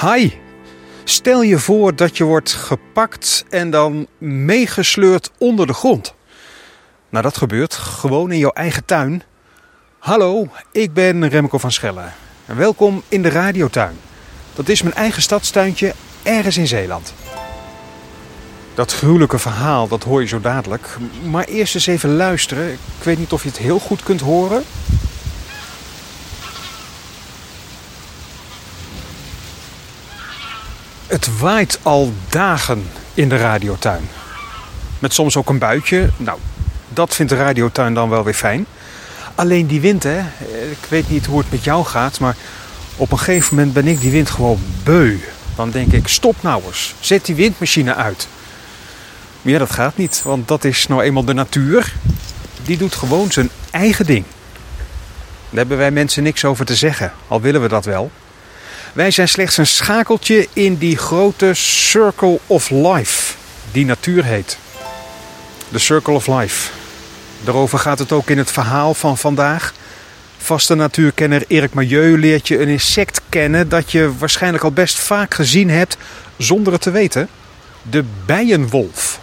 Hi, stel je voor dat je wordt gepakt en dan meegesleurd onder de grond. Nou, dat gebeurt gewoon in jouw eigen tuin. Hallo, ik ben Remco van Schellen. En welkom in de radiotuin. Dat is mijn eigen stadstuintje ergens in Zeeland. Dat gruwelijke verhaal, dat hoor je zo dadelijk. Maar eerst eens even luisteren. Ik weet niet of je het heel goed kunt horen. Het waait al dagen in de radiotuin. Met soms ook een buitje. Nou, dat vindt de radiotuin dan wel weer fijn. Alleen die wind, hè. Ik weet niet hoe het met jou gaat, maar op een gegeven moment ben ik die wind gewoon beu. Dan denk ik, stop nou eens. Zet die windmachine uit. Maar ja, dat gaat niet, want dat is nou eenmaal de natuur. Die doet gewoon zijn eigen ding. Daar hebben wij mensen niks over te zeggen, al willen we dat wel. Wij zijn slechts een schakeltje in die grote Circle of Life, die natuur heet. De Circle of Life. Daarover gaat het ook in het verhaal van vandaag. Vaste natuurkenner Erik Majeu leert je een insect kennen dat je waarschijnlijk al best vaak gezien hebt zonder het te weten. De bijenwolf.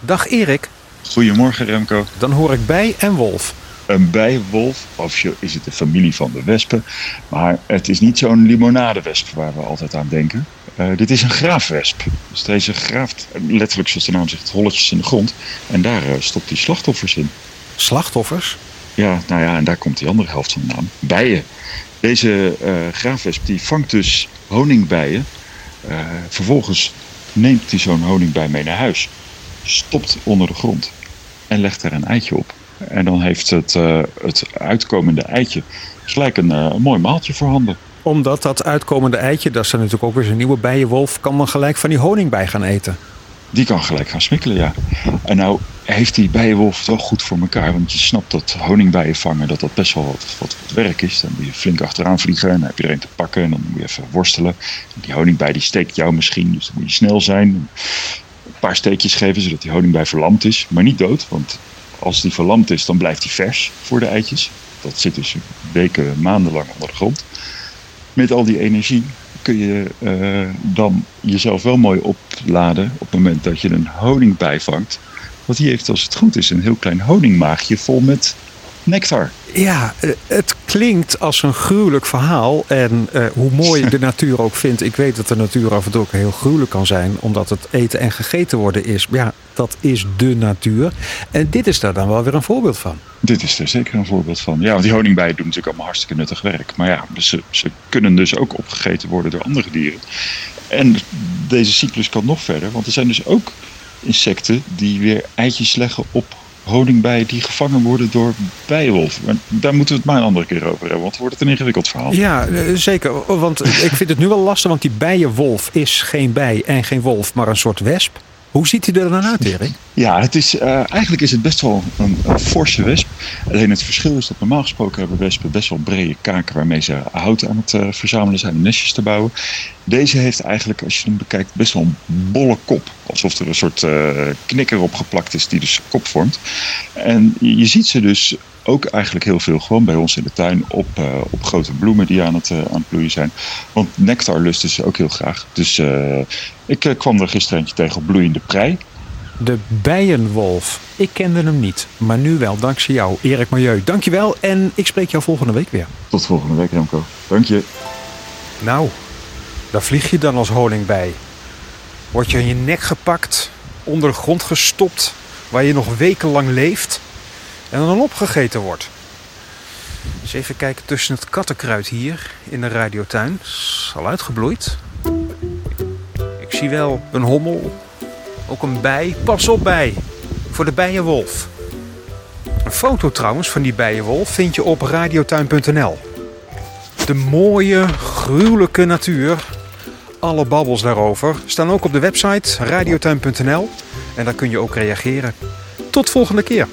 Dag Erik. Goedemorgen Remco. Dan hoor ik bij en wolf. Een bijenwolf, officieel is het de familie van de wespen. Maar het is niet zo'n limonadewesp waar we altijd aan denken. Uh, dit is een graafwesp. Dus deze graaft letterlijk, zoals de naam zegt, holletjes in de grond. En daar uh, stopt hij slachtoffers in. Slachtoffers? Ja, nou ja, en daar komt die andere helft van de naam. Bijen. Deze uh, graafwesp die vangt dus honingbijen. vervolgens neemt hij zo'n honingbij mee naar huis. Stopt onder de grond. En legt er een eitje op. En dan heeft het, uh, het uitkomende eitje gelijk een, uh, een mooi maaltje voorhanden. Omdat dat uitkomende eitje, dat is dan natuurlijk ook weer zijn nieuwe bijenwolf, kan dan gelijk van die honingbij gaan eten. Die kan gelijk gaan smikkelen, ja. En nou heeft die bijenwolf het wel goed voor elkaar. Want je snapt dat honingbijen vangen, dat dat best wel wat, wat, wat werk is. Dan moet je flink achteraan vliegen en dan heb je er een te pakken. En dan moet je even worstelen. Die honingbij die steekt jou misschien, dus dan moet je snel zijn. Een paar steekjes geven, zodat die honingbij verlamd is. Maar niet dood, want als die verlamd is, dan blijft hij vers voor de eitjes. Dat zit dus weken, maandenlang onder de grond. Met al die energie kun je uh, dan jezelf wel mooi opladen op het moment dat je een honingbij vangt. Want die heeft, als het goed is, een heel klein honingmaagje vol met nectar. Ja, eh, het klinkt als een gruwelijk verhaal. En uh, hoe mooi de natuur ook vindt. Ik weet dat de natuur af en toe ook heel gruwelijk kan zijn. Omdat het eten en gegeten worden is. Ja, dat is de natuur. En dit is daar dan wel weer een voorbeeld van. Dit is er zeker een voorbeeld van. Ja, want die honingbijen doen natuurlijk allemaal hartstikke nuttig werk. Maar ja, ze, ze kunnen dus ook opgegeten worden door andere dieren. En deze cyclus kan nog verder. Want er zijn dus ook insecten die weer eitjes leggen op honingbijen die gevangen worden door bijenwolven. Maar daar moeten we het maar een andere keer over hebben, want het wordt een ingewikkeld verhaal. Ja, eh, zeker. Want ik vind het nu wel lastig, want die bijenwolf is geen bij en geen wolf, maar een soort wesp. Hoe ziet hij er dan uit, Erik? Ja, het is, uh, eigenlijk is het best wel een, een, forse wesp. Alleen het verschil is dat normaal gesproken hebben wespen best wel brede kaken waarmee ze hout aan het uh, verzamelen zijn om nestjes te bouwen. Deze heeft eigenlijk, als je hem bekijkt, best wel een bolle kop. Alsof er een soort uh, knikker op geplakt is die dus kop vormt. En je ziet ze dus ook eigenlijk heel veel gewoon bij ons in de tuin op, uh, op grote bloemen die aan het, uh, aan het bloeien zijn. Want nectar lusten ze ook heel graag. Dus uh, ik kwam er gisteren eentje tegen op bloeiende prei. De bijenwolf. Ik kende hem niet, maar nu wel dankzij jou, Erik Milieu. Dankjewel en ik spreek jou volgende week weer. Tot volgende week, Remco. Dank je. Nou, daar vlieg je dan als honingbij. Word je in je nek gepakt, onder de grond gestopt, waar je nog wekenlang leeft en dan opgegeten wordt. Eens even kijken tussen het kattenkruid hier in de radiotuin. Is al uitgebloeid. Ik zie wel een hommel, ook een bij. Pas op bij, voor de bijenwolf. Een foto trouwens van die bijenwolf vind je op radiotuin.nl. De mooie, gruwelijke natuur, alle babbels daarover, staan ook op de website radiotuin.nl. En daar kun je ook reageren. Tot volgende keer.